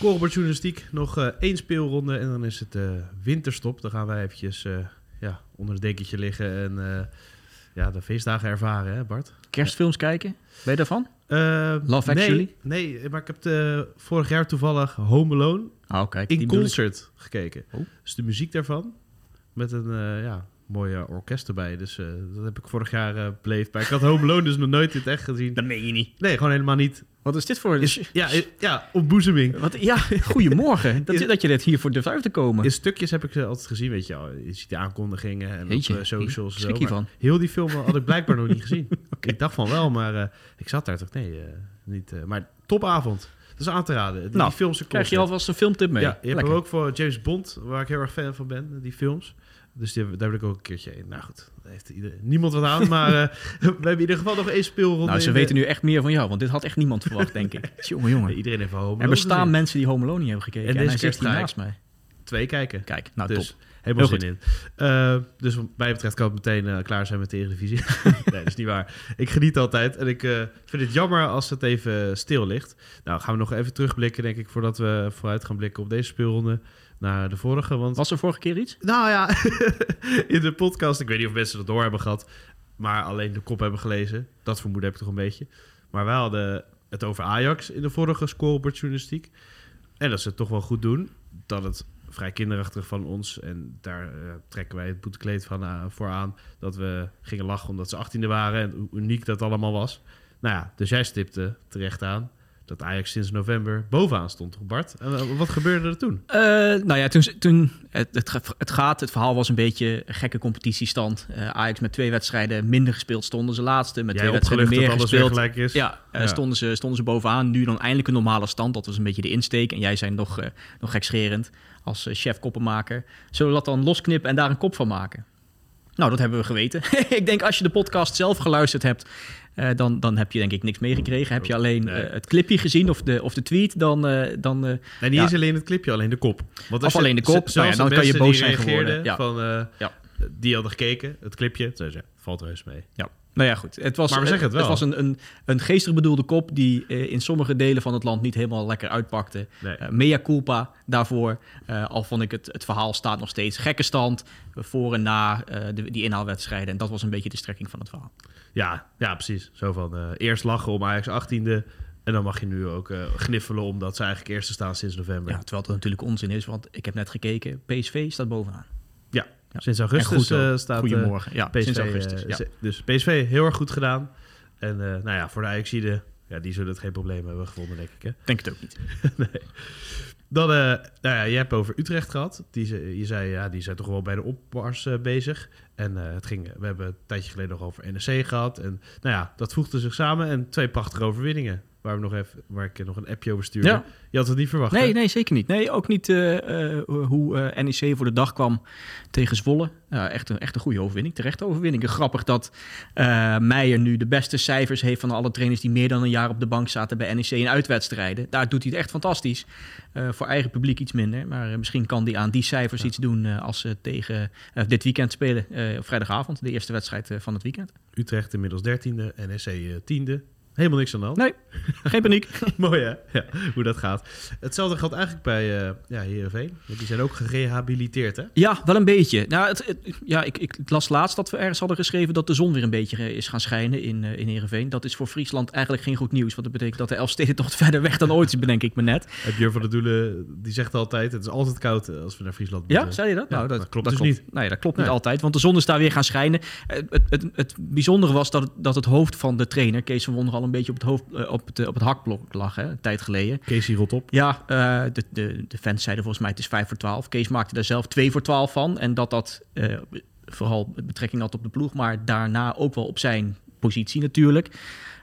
Scorebordjournalistiek, nog uh, één speelronde en dan is het uh, winterstop. Dan gaan wij eventjes ja, onder het dekentje liggen en ja, de feestdagen ervaren, hè Bart? Kerstfilms kijken, ben je daarvan? Love Actually? Nee, nee, maar ik heb de, vorig jaar toevallig Home Alone oh, kijk, in concert gekeken. Oh. Dus de muziek daarvan, met een ja, mooie orkest erbij. Dus uh, dat heb ik vorig jaar uh, beleefd. Maar ik had Home Alone dus nog nooit in het echt gezien. Dat meen je niet. Nee, gewoon helemaal niet. Wat is dit voor... Is, ja, ja, ontboezeming. Wat, ja, goedemorgen. dat, is, dat je net hier voor de vijf te komen. In stukjes heb ik ze altijd gezien, weet je wel. Je ziet de aankondigingen en Jeetje, op uh, socials. Schrik van. Heel die film had ik blijkbaar nog niet gezien. okay. Ik dacht van wel, maar ik zat daar toch... Nee, niet. maar topavond. Dat is aan te raden. Die, nou, die films krijg je alvast een filmtip mee. Ja, je hebt ook voor James Bond, waar ik heel erg fan van ben, die films. Dus die, daar wil ik ook een keertje in. Nou goed, daar heeft iedereen, niemand wat aan. Maar uh, we hebben in ieder geval nog één speelronde. Nou, ze weten de... nu echt meer van jou. Want dit had echt niemand verwacht, denk ik. jongen, jongen. Nee, iedereen heeft Home Er bestaan gezien. mensen die Home Alone niet hebben gekeken. En, en deze keer zit naast mij. Twee kijken. Kijk, nou dus, top. Helemaal zin in. Uh, dus wat mij betreft kan ik meteen uh, klaar zijn met de Eredivisie. nee, dat is niet waar. Ik geniet altijd. En ik vind het jammer als het even stil ligt. Nou, gaan we nog even terugblikken, denk ik, voordat we vooruit gaan blikken op deze speelronde naar de vorige. Want... Was er vorige keer iets? Nou ja, in de podcast, ik weet niet of mensen dat door hebben gehad, maar alleen de kop hebben gelezen. Dat vermoeden heb ik toch een beetje. Maar wij hadden het over Ajax in de vorige scorebordjournalistiek. En dat ze het toch wel goed doen. Dat het vrij kinderachtig van ons. En daar uh, trekken wij het boetekleed van uh, voor aan. Dat we gingen lachen omdat ze 18e waren en hoe uniek dat allemaal was. Nou ja, dus jij stipte terecht aan dat Ajax sinds november bovenaan stond, toch Bart? En wat gebeurde er toen? Uh, nou ja, toen, toen het, het, het, gaat, het verhaal was een beetje een gekke competitiestand. Uh, Ajax met twee wedstrijden minder gespeeld stonden ze laatste. Met Jij twee wedstrijden meer gespeeld. is. Ja, uh, ja, Stonden, ze, stonden ze bovenaan. Nu dan eindelijk een normale stand. Dat was een beetje de insteek. En jij zijn nog, nog gekscherend als chef koppenmaker. Zullen we dat dan losknippen en daar een kop van maken? Nou, dat hebben we geweten. ik denk als je de podcast zelf geluisterd hebt, uh, dan, dan heb je denk ik niks meegekregen. Heb je alleen uh, het clipje gezien of de, of de tweet, dan... Uh, dan nee, niet ja. eens alleen het clipje, alleen de kop. Want of alleen de kop, nou ja, dan kan je boos zijn geworden. Ja. Van, ja. Die hadden gekeken, het clipje, ze zei, valt reus mee. Ja. Nou ja, goed. Het was, maar we zeggen het wel. Het was een, een, een geestig bedoelde kop die uh, in sommige delen van het land niet helemaal lekker uitpakte. Nee. Uh, mea culpa daarvoor. Uh, al vond ik het, het verhaal staat nog steeds gekke stand voor en na de, die inhaalwedstrijden. En dat was een beetje de strekking van het verhaal. Ja, ja precies. Zo van eerst lachen om Ajax 18e. En dan mag je nu ook gniffelen omdat ze eigenlijk eerste staan sinds november. Ja, terwijl het natuurlijk onzin is, want ik heb net gekeken. PSV staat bovenaan. Ja. Sinds augustus goed, uh, staat Goedemorgen. Ja, PSV, sinds augustus. Ja. Dus PSV heel erg goed gedaan. En nou ja, voor de Ajaxide, ja, die zullen het geen probleem hebben gevonden, denk ik. Hè? Denk het ook niet. nee. Dan, nou ja, je hebt over Utrecht gehad. Die, je zei, ja, die zijn toch wel bij de opmars bezig. En het ging, we hebben een tijdje geleden nog over NEC gehad. En nou ja, dat voegde zich samen. En twee prachtige overwinningen waar, we nog even, waar ik nog een appje over stuurde. Ja. Je had het niet verwacht, Nee, hè? nee zeker niet. Nee, ook niet uh, uh, hoe uh, NEC voor de dag kwam tegen Zwolle. echt, een, echt een goede overwinning, terechte overwinning. Grappig dat Meijer nu de beste cijfers heeft van alle trainers... die meer dan een jaar op de bank zaten bij NEC in uitwedstrijden. Daar doet hij het echt fantastisch. voor eigen publiek iets minder. Maar misschien kan hij aan die cijfers ja. iets doen als ze tegen dit weekend spelen. vrijdagavond, de eerste wedstrijd van het weekend. Utrecht inmiddels dertiende, NEC tiende. Helemaal niks aan de hand. Nee, geen paniek. Mooi hè? Ja, hoe dat gaat. Hetzelfde geldt eigenlijk bij uh, ja, Heerenveen. Die zijn ook gerehabiliteerd hè? Ja, wel een beetje. Nou, het, het, ja, ik, ik, las laatst dat we ergens hadden geschreven dat de zon weer een beetje is gaan schijnen in, uh, in Heerenveen. Dat is voor Friesland eigenlijk geen goed nieuws. Want dat betekent dat de Elfstedentocht verder weg dan ooit is, bedenk ik me net. Heb je van de Doelen, die zegt altijd, het is altijd koud eh, als we naar Friesland moeten. Ja, zei je dat? Ja, nou, dat, dat klopt dat dus klopt. niet. Nee, dat klopt niet altijd, want de zon is daar weer gaan schijnen. Het, het, het, bijzondere was dat het, dat het hoofd van de trainer, Kees van Wonder, al een beetje op het hoofd uh, op, het, op het hakblok lag, hè, een tijd geleden. Casey rot op. Ja, uh, de, de, de fans zeiden volgens mij het is 5 voor 12. Kees maakte daar zelf 2 voor 12 van. En dat dat vooral betrekking had op de ploeg, maar daarna ook wel op zijn positie natuurlijk.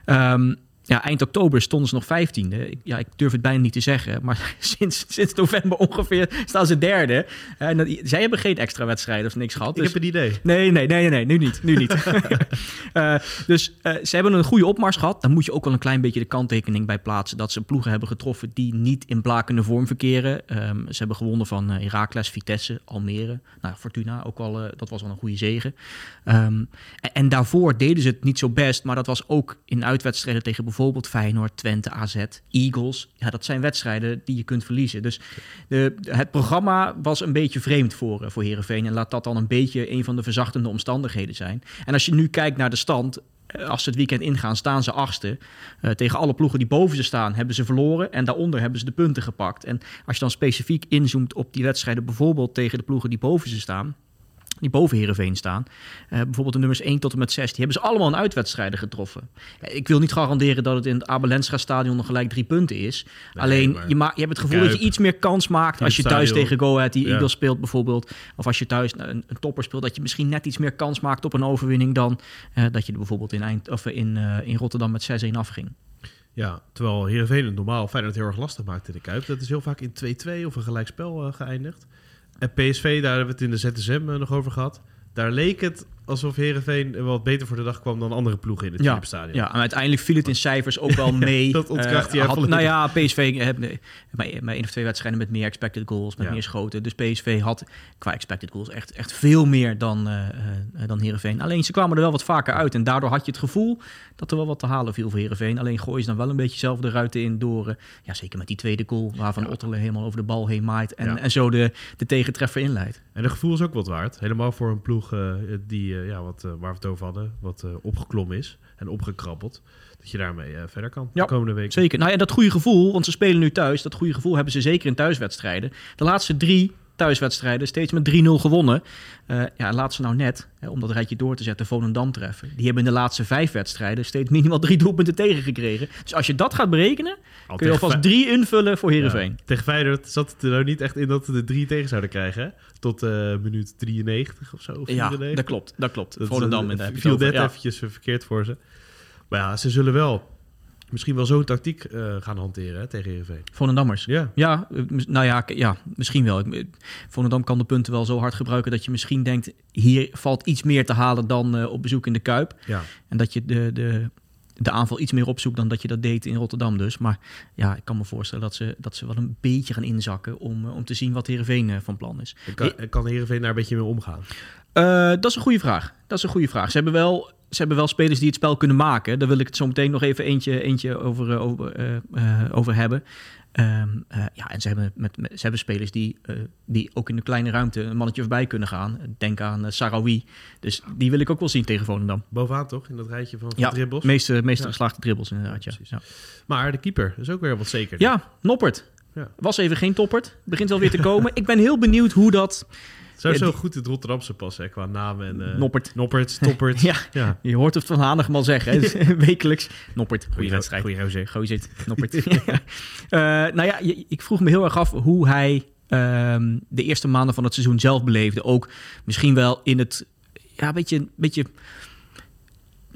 Um, ja, eind oktober stonden ze nog vijftiende. Ik- Ja, ik durf het bijna niet te zeggen. Maar sinds, sinds november ongeveer staan ze derde. En dat, zij hebben geen extra wedstrijden of niks gehad. Ik dus- heb een idee. Nee, nee, nee, nee, nu niet. Nu niet. Eh, dus eh, ze hebben een goede opmars gehad. Daar moet je ook wel een klein beetje de kanttekening bij plaatsen. Dat ze ploegen hebben getroffen die niet in blakende vorm verkeren. Ehm, ze hebben gewonnen van eh Heracles, Vitesse, Almere. Nou, Fortuna, ook wel, eh, dat was wel een goede zege. Ehm, en, en daarvoor deden ze het niet zo best. Maar dat was ook in uitwedstrijden tegen bijvoorbeeld Feyenoord, Twente, AZ, Eagles. Ja, dat zijn wedstrijden die je kunt verliezen. Dus de, het programma was een beetje vreemd voor, eh, voor Herenveen. En laat dat dan een beetje een van de verzachtende omstandigheden zijn. En als je nu kijkt naar de stand. eh, Als ze het weekend ingaan, staan ze achtste. Eh, tegen alle ploegen die boven ze staan, hebben ze verloren. En daaronder hebben ze de punten gepakt. En als je dan specifiek inzoomt op die wedstrijden, bijvoorbeeld tegen de ploegen die boven ze staan. Die boven Herenveen staan. Eh, bijvoorbeeld de nummers 1 tot en met 6. Die hebben ze allemaal in uitwedstrijden getroffen. Eh, Ik wil niet garanderen dat het in het Abelensra stadion nog gelijk drie punten is. Alleen je, ma- je hebt het gevoel dat je iets meer kans maakt als je het thuis stadion. tegen Go Ahead die Ja. Eagles speelt bijvoorbeeld. Of als je thuis een, een topper speelt, dat je misschien net iets meer kans maakt op een overwinning dan eh, dat je er bijvoorbeeld in, Eind, of in, in Rotterdam met 6-1 afging. Ja, terwijl Heerenveen het normaal Feyenoord heel erg lastig maakt in de Kuip. Dat is heel vaak in 2-2 of een gelijkspel eh, geëindigd. En PSV, daar hebben we het in de ZSM eh, nog over gehad. Daar leek het alsof Heerenveen wel wat beter voor de dag kwam dan andere ploegen in het Ja, Philipsstadion. Ja, en uiteindelijk viel het in cijfers ook wel mee. dat ontkracht hij Eh, had- volledig. Nou ja, PSV heeft eh, bij, bij één of twee wedstrijden met meer expected goals, met Ja. meer schoten. Dus PSV had qua expected goals echt, echt veel meer dan, eh eh, dan Heerenveen. Alleen ze kwamen er wel wat vaker uit. En daardoor had je het gevoel dat er wel wat te halen viel voor Heerenveen. Alleen gooien ze dan wel een beetje zelf de ruiten in door... eh, ja, zeker met die tweede goal, waarvan Ja. Otterle helemaal over de bal heen maait. En, en zo de, de tegentreffer inleidt. En de gevoel is ook wat waard. Helemaal voor een ploeg eh, die, eh, ja, wat, eh, waar we het over hadden, wat eh, opgeklommen is en opgekrabbeld. Dat je daarmee eh, verder kan Ja, de komende week. Zeker. Nou ja, dat goede gevoel, want ze spelen nu thuis. Dat goede gevoel hebben ze zeker in thuiswedstrijden. De laatste drie thuiswedstrijden steeds met 3-0 gewonnen. Eh, ja, laat ze nou net, hè, om dat rijtje door te zetten, Volendam treffen. Die hebben in de laatste vijf wedstrijden steeds minimaal drie doelpunten tegengekregen. Dus als je dat gaat berekenen, Al kun je alvast drie invullen voor Heerenveen. Ja, tegen Feyenoord zat het er nou niet echt in dat we de drie tegen zouden krijgen. Hè? Tot eh, minuut 93 of zo. Of Ja, 94. dat klopt. Dat klopt. Dat, Volendam eh, viel net Ja. eventjes verkeerd voor ze. Maar ja, ze zullen wel misschien wel zo'n tactiek eh, gaan hanteren hè, tegen Heerenveen. Volendammers. Ja, Ja, eh, nou ja, ja misschien wel. Ik- Volendam kan de punten wel zo hard gebruiken dat je misschien denkt... hier valt iets meer te halen dan eh, op bezoek in de Kuip. ja. En dat je de, de, de aanval iets meer opzoekt dan dat je dat deed in Rotterdam dus. Maar ja, ik kan me voorstellen dat ze, dat ze wel een beetje gaan inzakken... om, om te zien wat Heerenveen van plan is. En kan, kan Heerenveen daar een beetje mee omgaan? Dat is een goede vraag. Dat is een goede vraag. Ze hebben wel, ze hebben wel spelers die het spel kunnen maken. Daar wil ik het zo meteen nog even eentje, eentje over, eh, over, eh, eh, over hebben. Ehm, eh, ja, en ze hebben, met, met- ze hebben spelers die, die ook in de kleine ruimte een mannetje voorbij kunnen gaan. Denk aan Sarawi. Dus die wil ik ook wel zien tegen Volendam. Bovenaan toch, in dat rijtje van, van Ja, dribbles? meeste, meeste Ja. geslaagde dribbles inderdaad. Ja, ja. Maar de keeper is ook weer wat zeker. ja Noppert. Ja. Was even geen toppert. Begint wel weer te komen. ik ben heel benieuwd hoe dat... Ja, zo die- goed het Rotterdamse passen hè, qua naam en... eh, Noppert. Noppert, Stoppert. Ja, ja. je hoort het van Hanegem al zeggen. Dus Wekelijks. Noppert. Goeie wedstrijd. Goeie gozer. Goeie zit, Noppert. Eh, nou ja, je- ik vroeg me heel erg af hoe hij ehm, de eerste maanden van het seizoen zelf beleefde. Ook misschien wel in het, ja, beetje, een beetje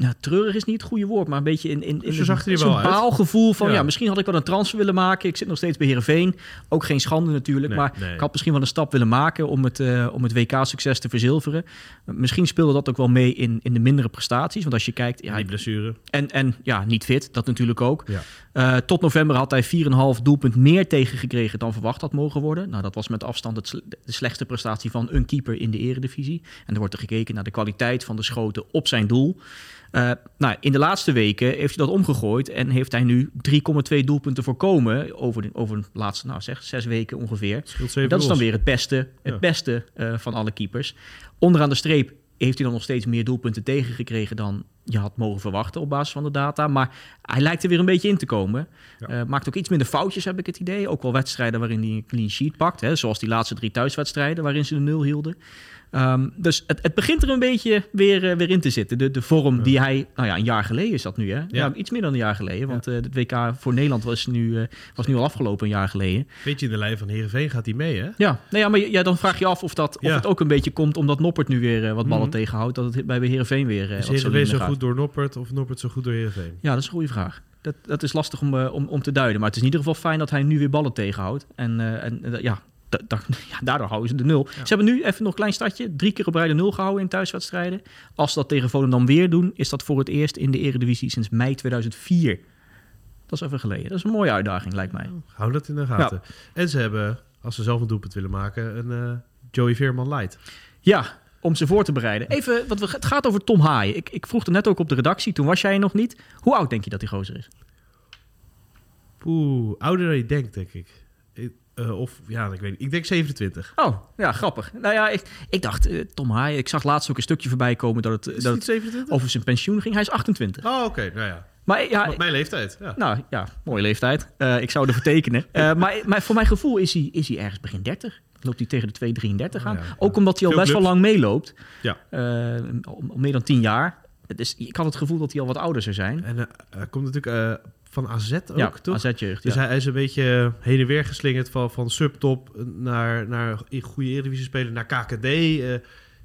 nou, treurig is niet het goede woord, maar een beetje in, in, wel uit. baalgevoel van, ja. Ja. misschien had ik wel een transfer willen maken. Ik zit nog steeds bij Heerenveen. Ook geen schande natuurlijk, Nee, maar nee. ik had misschien wel een stap willen maken om het, eh, om het WK-succes te verzilveren. Misschien speelde dat ook wel mee in, in de mindere prestaties. Want als je kijkt, ja, die blessure. en, en ja, niet fit, dat natuurlijk ook. Ja. Eh, tot november had hij 4,5 doelpunt meer tegengekregen dan verwacht had mogen worden. Nou, dat was met afstand het de slechtste prestatie van een keeper in de eredivisie. En er wordt er gekeken naar de kwaliteit van de schoten op zijn doel. Eh, nou, in de laatste weken heeft hij dat omgegooid en heeft hij nu 3,2 doelpunten voorkomen over de, over de laatste, nou zeg, zes weken ongeveer. En dat is dan weer het beste, het Ja. beste eh, van alle keepers. Onderaan de streep heeft hij dan nog steeds meer doelpunten tegengekregen dan je had mogen verwachten op basis van de data. Maar hij lijkt er weer een beetje in te komen. Ja. Eh, maakt ook iets minder foutjes, heb ik het idee. Ook wel wedstrijden waarin hij een clean sheet pakt. Hè, zoals die laatste drie thuiswedstrijden waarin ze de nul hielden. Ehm, dus het, het begint er een beetje weer, eh, weer in te zitten. De, de vorm Ja. die hij... Nou ja, een jaar geleden is dat nu, hè? Ja. iets meer dan een jaar geleden. Want eh het WK voor Nederland was nu, eh, was nu al afgelopen een jaar geleden. Beetje in de lijn van Heerenveen gaat hij mee, hè? Ja, nou ja, maar ja, dan vraag je af of, dat, of het ook een beetje komt omdat Noppert nu weer wat ballen Mhm. tegenhoudt. Dat het bij Heerenveen weer Is Heerenveen zo goed door Noppert of Noppert zo goed door Heerenveen? Ja, dat is een goede vraag. Dat, dat is lastig om, om, om te duiden. Maar het is in ieder geval fijn dat hij nu weer ballen tegenhoudt. En, en ja, da- da- ja, daardoor houden ze de nul. Ze hebben nu even nog een klein stadje. Drie keer op rij de nul gehouden in thuiswedstrijden. Als ze dat tegen Volendam weer doen, is dat voor het eerst in de Eredivisie sinds mei 2004. Dat is even geleden. Dat is een mooie uitdaging, lijkt mij. Hou dat in de gaten. En ze hebben, als ze zelf een doelpunt willen maken, een eh, Joey Veerman light. Ja, om ze voor te bereiden. Even, wat we, het gaat over Tom Haaien. Ik, ik vroeg er net ook op de redactie, toen was jij nog niet. Hoe oud denk je dat die gozer is? Oeh, ouder dan je denkt, denk ik. Eh, of, ja, ik weet niet. Ik denk 27. Oh, ja, grappig. Nou ja, ik, ik dacht, eh, Tom Haaien, ik zag laatst ook een stukje voorbij komen dat het, Is dat het het niet 27? over zijn pensioen ging. Hij is 28. Oh, oké. Nou ja. Maar ja, mijn leeftijd. Ja. nou ja, mooie leeftijd. Eh, ik zou ervoor tekenen. Maar, maar voor mijn gevoel is hij, is hij ergens begin 30. Loopt hij tegen de 2,33 aan. Oh ja. Ook omdat hij al Veel best wel lang meeloopt. Ja. Al, al meer dan 10 jaar. Dus ik had het gevoel dat hij al wat ouder zou zijn. En hij komt natuurlijk van AZ ook, ja, toch? AZ-jeugd. Dus ja. hij, is een beetje heen en weer geslingerd van, van subtop naar, naar goede Eredivisie spelen, naar KKD. eh.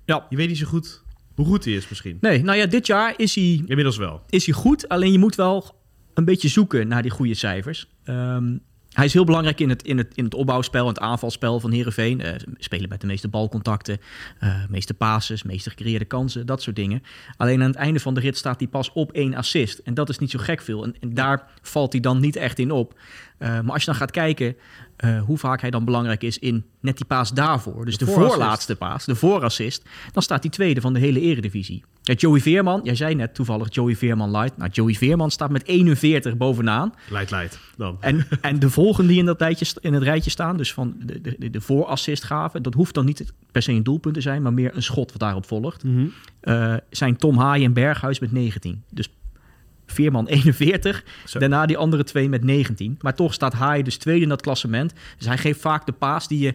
Ja. Je weet niet zo goed hoe goed hij is misschien. Nee, nou ja, dit jaar is hij Inmiddels wel. is hij goed. Alleen je moet wel een beetje zoeken naar die goede cijfers. Ehm, hij is heel belangrijk in het, in het, in het opbouwspel en het aanvalspel van Herenveen. spelen met de meeste balcontacten, eh meeste passes, meeste gecreëerde kansen, dat soort dingen. Alleen aan het einde van de rit staat hij pas op één assist. En dat is niet zo gek veel. En, en daar valt hij dan niet echt in op. Eh, maar als je dan gaat kijken eh, hoe vaak hij dan belangrijk is in net die paas daarvoor. Dus De voorlaatste paas, de voorassist. Dan staat hij tweede van de hele eredivisie. Ja, Joey Veerman, jij zei net toevallig Joey Veerman light. Nou, Joey Veerman staat met 41 bovenaan. Light, light. Dan. En, en de volgende die in, dat rijtje, in het rijtje staan, dus van de, de, de voorassist gaven, dat hoeft dan niet per se een doelpunt te zijn, maar meer een schot wat daarop volgt. Mhm. Eh, zijn Tom Haaien en Berghuis met 19. Dus Veerman 41, Zo. daarna die andere twee met 19. Maar toch staat Haaien dus tweede in dat klassement. Dus hij geeft vaak de paas die je,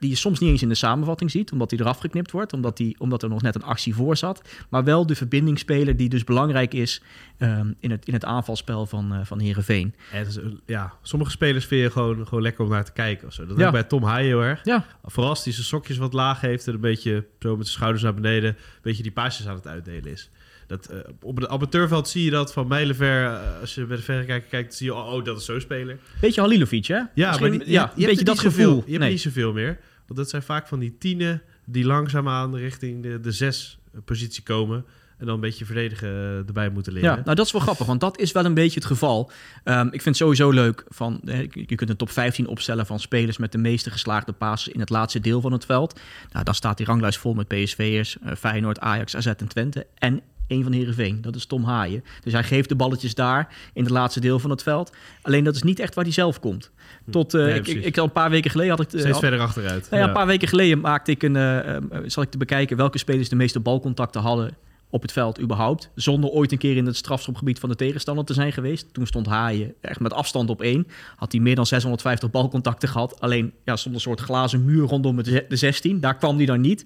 die je soms niet eens in de samenvatting ziet, omdat hij eraf geknipt wordt, omdat, die, omdat er nog net een actie voor zat. Maar wel de verbindingsspeler die dus belangrijk is ehm, in, het, in het aanvalspel van, eh van Heerenveen. En dus, eh, ja, sommige spelers vind je gewoon, gewoon lekker om naar te kijken. Of zo. Dat Ja. bij Tom Haaien heel erg. Ja, Vooral als hij zijn sokjes wat laag heeft en een beetje zo met zijn schouders naar beneden, een beetje die paasjes aan het uitdelen is. Dat, eh, op het amateurveld zie je dat van mijlenver. eh, als je bij de verrekijker kijkt, zie je, oh, oh, dat is zo'n speler. beetje Halilovic, hè? Ja, Misschien- maar die, je ja, hebt- je een hebt beetje dat zoveel- gevoel. Je hebt Nee. niet zoveel meer. Want dat zijn vaak van die tienen die langzaamaan richting de, de zes positie komen. En dan een beetje verdedigen eh, erbij moeten leren. Ja, nou dat is wel grappig, want dat is wel een beetje het geval. Ehm, ik vind het sowieso leuk van, eh, je kunt een top 15 opstellen van spelers met de meeste geslaagde passes in het laatste deel van het veld. Nou, dan staat die ranglijst vol met PSV'ers, eh, Feyenoord, Ajax, AZ en Twente. En één van Heerenveen, dat is Tom Haaien. Dus hij geeft de balletjes daar in het laatste deel van het veld. Alleen dat is niet echt waar hij zelf komt. Tot, eh, Nee, ik, ik, al een paar weken geleden had ik... Steeds had- verder achteruit. nou ja, een paar weken geleden maakte ik een, eh, eh, zat ik te bekijken welke spelers de meeste balcontacten hadden op het veld überhaupt. Zonder ooit een keer in het strafschopgebied van de tegenstander te zijn geweest. Toen stond Haaien echt met afstand op één. Had hij meer dan 650 balcontacten gehad. Alleen ja, stond een soort glazen muur rondom de 16. Daar kwam hij dan niet.